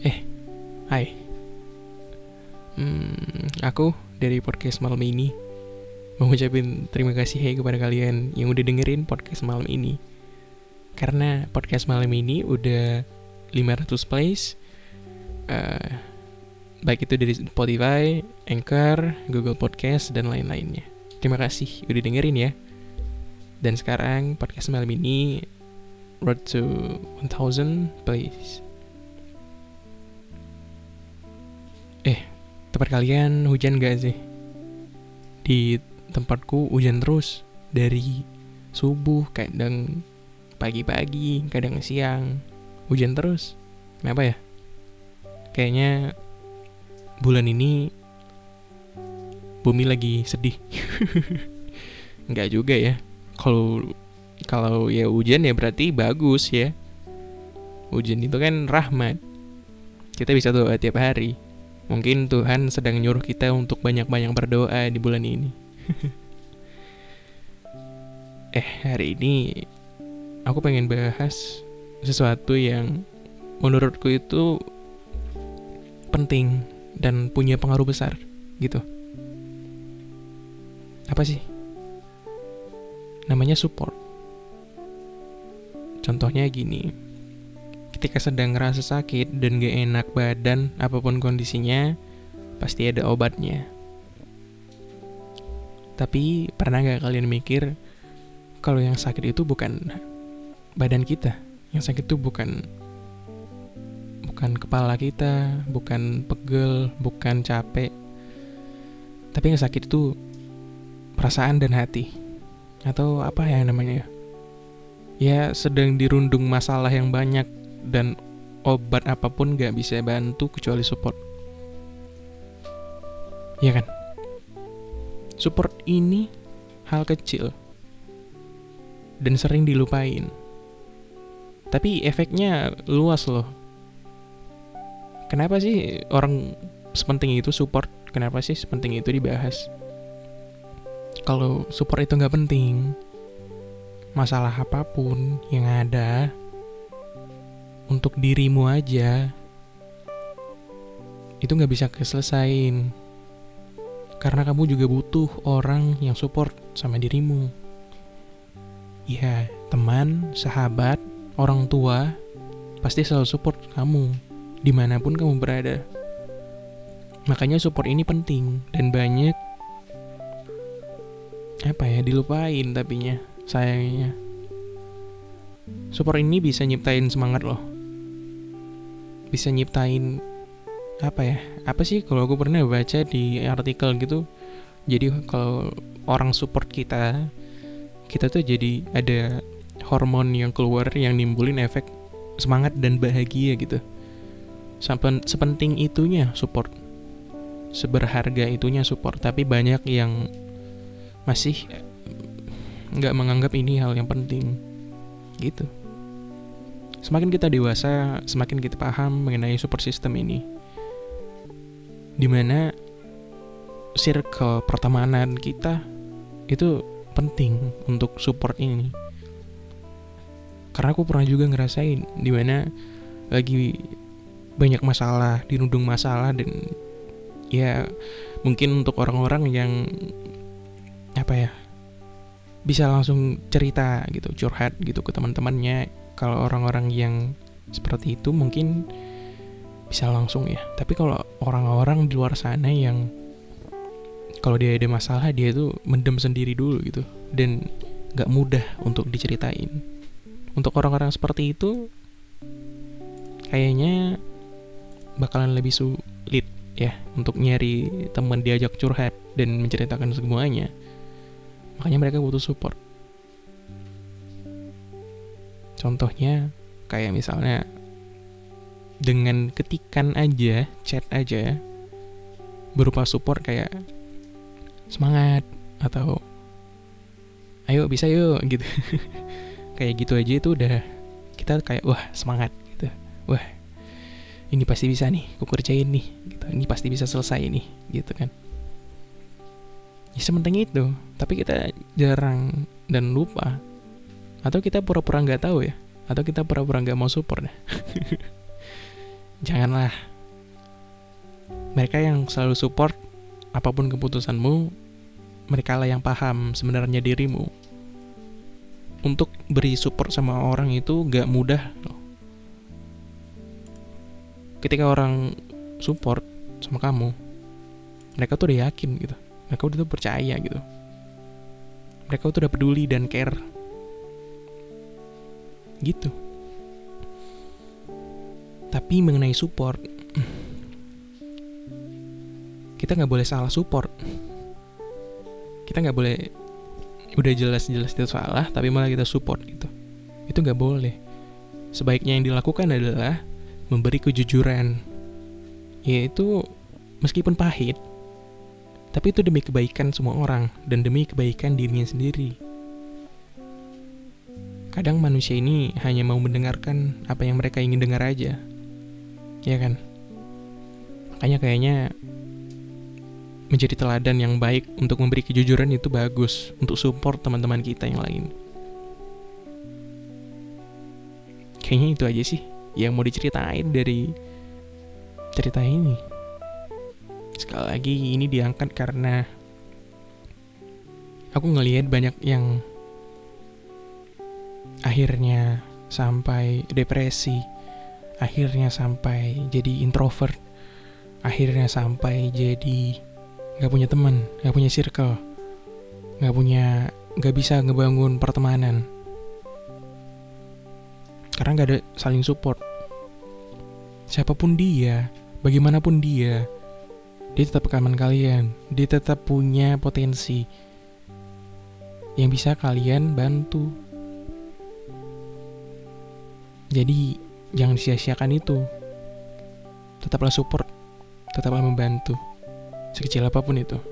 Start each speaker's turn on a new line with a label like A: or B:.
A: Eh, hai. Hmm, aku dari podcast malam ini mau ngucapin terima kasih hey kepada kalian yang udah dengerin podcast malam ini. Karena podcast malam ini udah 500 plays. Uh, baik itu dari Spotify, Anchor, Google Podcast, dan lain-lainnya. Terima kasih udah dengerin ya. Dan sekarang podcast malam ini road to 1000 plays. Tempat kalian hujan gak sih? Di tempatku hujan terus dari subuh, kadang pagi-pagi, kadang siang. Hujan terus. Kenapa ya? Kayaknya bulan ini bumi lagi sedih. Enggak juga ya. Kalau kalau ya hujan ya berarti bagus ya. Hujan itu kan rahmat. Kita bisa doa tiap hari. Mungkin Tuhan sedang nyuruh kita untuk banyak-banyak berdoa di bulan ini. eh, hari ini aku pengen bahas sesuatu yang menurutku itu penting dan punya pengaruh besar gitu. Apa sih? Namanya support. Contohnya gini, ketika sedang ngerasa sakit dan gak enak badan, apa pun kondisinya, pasti ada obatnya. Tapi pernah gak kalian mikir kalau yang sakit itu bukan badan kita, yang sakit itu bukan bukan kepala kita, bukan pegel, bukan capek, tapi yang sakit itu perasaan dan hati atau apa ya namanya ya? Ya sedang dirundung masalah yang banyak dan obat apa pun gak bisa bantu kecuali support. Ya kan? Support ini hal kecil dan sering dilupain. Tapi efeknya luas loh. Kenapa sih orang sepenting itu support? Kenapa sih sepenting itu dibahas? Kalau support itu nggak penting, masalah apa pun yang ada untuk dirimu aja itu nggak bisa keselesain. Karena kamu juga butuh orang yang support sama dirimu. Ya teman sahabat orang tua pasti selalu support kamu di mana pun kamu berada. Makanya support ini penting dan banyak apa ya dilupain tapinya sayangnya. Support ini bisa nyiptain semangat loh bisa nyiptain apa ya apa sih kalau aku pernah baca di artikel gitu jadi kalau orang support kita kita tuh jadi ada hormon yang keluar yang nimbulin efek semangat dan bahagia gitu. Sampai sepenting itunya support. Seberharga itunya support. Tapi banyak yang masih nggak menganggap ini hal yang penting. Gitu Semakin kita dewasa, semakin kita paham mengenai support system ini. Di mana circle pertemanan kita itu penting untuk support ini. Karena aku pernah juga ngerasain di mana lagi banyak masalah, dirundung masalah dan ya mungkin untuk orang-orang yang apa ya bisa langsung cerita gitu curhat gitu ke teman-temannya. Kalau orang-orang yang seperti itu mungkin bisa langsung ya. Tapi kalau orang-orang di luar sana yang kalau dia ada masalah dia tuh mendem sendiri dulu gitu dan gak mudah untuk diceritain. Untuk orang-orang seperti itu kayaknya bakalan lebih sulit ya untuk nyari teman diajak curhat dan menceritakan semuanya makanya mereka butuh support Contohnya kayak misalnya dengan ketikan aja, chat aja berupa support kayak semangat atau ayo bisa yuk gitu. kayak gitu aja itu udah kita kayak wah semangat gitu. Wah, ini pasti bisa nih, aku kerjain nih gitu. Ini pasti bisa selesai nih gitu kan. Ya sementing itu, tapi kita jarang dan lupa atau kita pura-pura nggak tahu ya atau kita pura-pura nggak mau support ya janganlah mereka yang selalu support apa pun keputusanmu mereka lah yang paham sebenarnya dirimu untuk beri support sama orang itu gak mudah loh. Ketika orang support sama kamu, mereka tuh udah yakin gitu. Mereka udah tuh percaya gitu. Mereka tuh udah peduli dan care. Gitu. Tapi mengenai support, kita nggak boleh salah support. Kita nggak boleh udah jelas-jelas itu salah tapi malah kita support gitu itu nggak boleh sebaiknya yang dilakukan adalah memberi kejujuran yaitu meskipun pahit tapi itu demi kebaikan semua orang dan demi kebaikan dirinya sendiri kadang manusia ini hanya mau mendengarkan apa yang mereka ingin dengar aja ya kan makanya kayaknya menjadi teladan yang baik untuk memberi kejujuran itu bagus untuk support teman-teman kita yang lain. Kayaknya itu aja sih yang mau diceritain dari cerita ini. Sekali lagi ini diangkat karena aku ngelihat banyak yang akhirnya sampai depresi, akhirnya sampai jadi introvert, akhirnya sampai jadi nggak punya teman nggak punya circle nggak punya nggak bisa ngebangun pertemanan. Karena nggak ada saling support. Siapa pun dia bagaimanapun dia dia tetap kaman kalian. Dia tetap punya potensi yang bisa kalian bantu. Jadi jangan sia-siakan itu. Tetaplah support. Tetaplah membantu. Sekecil apa pun itu.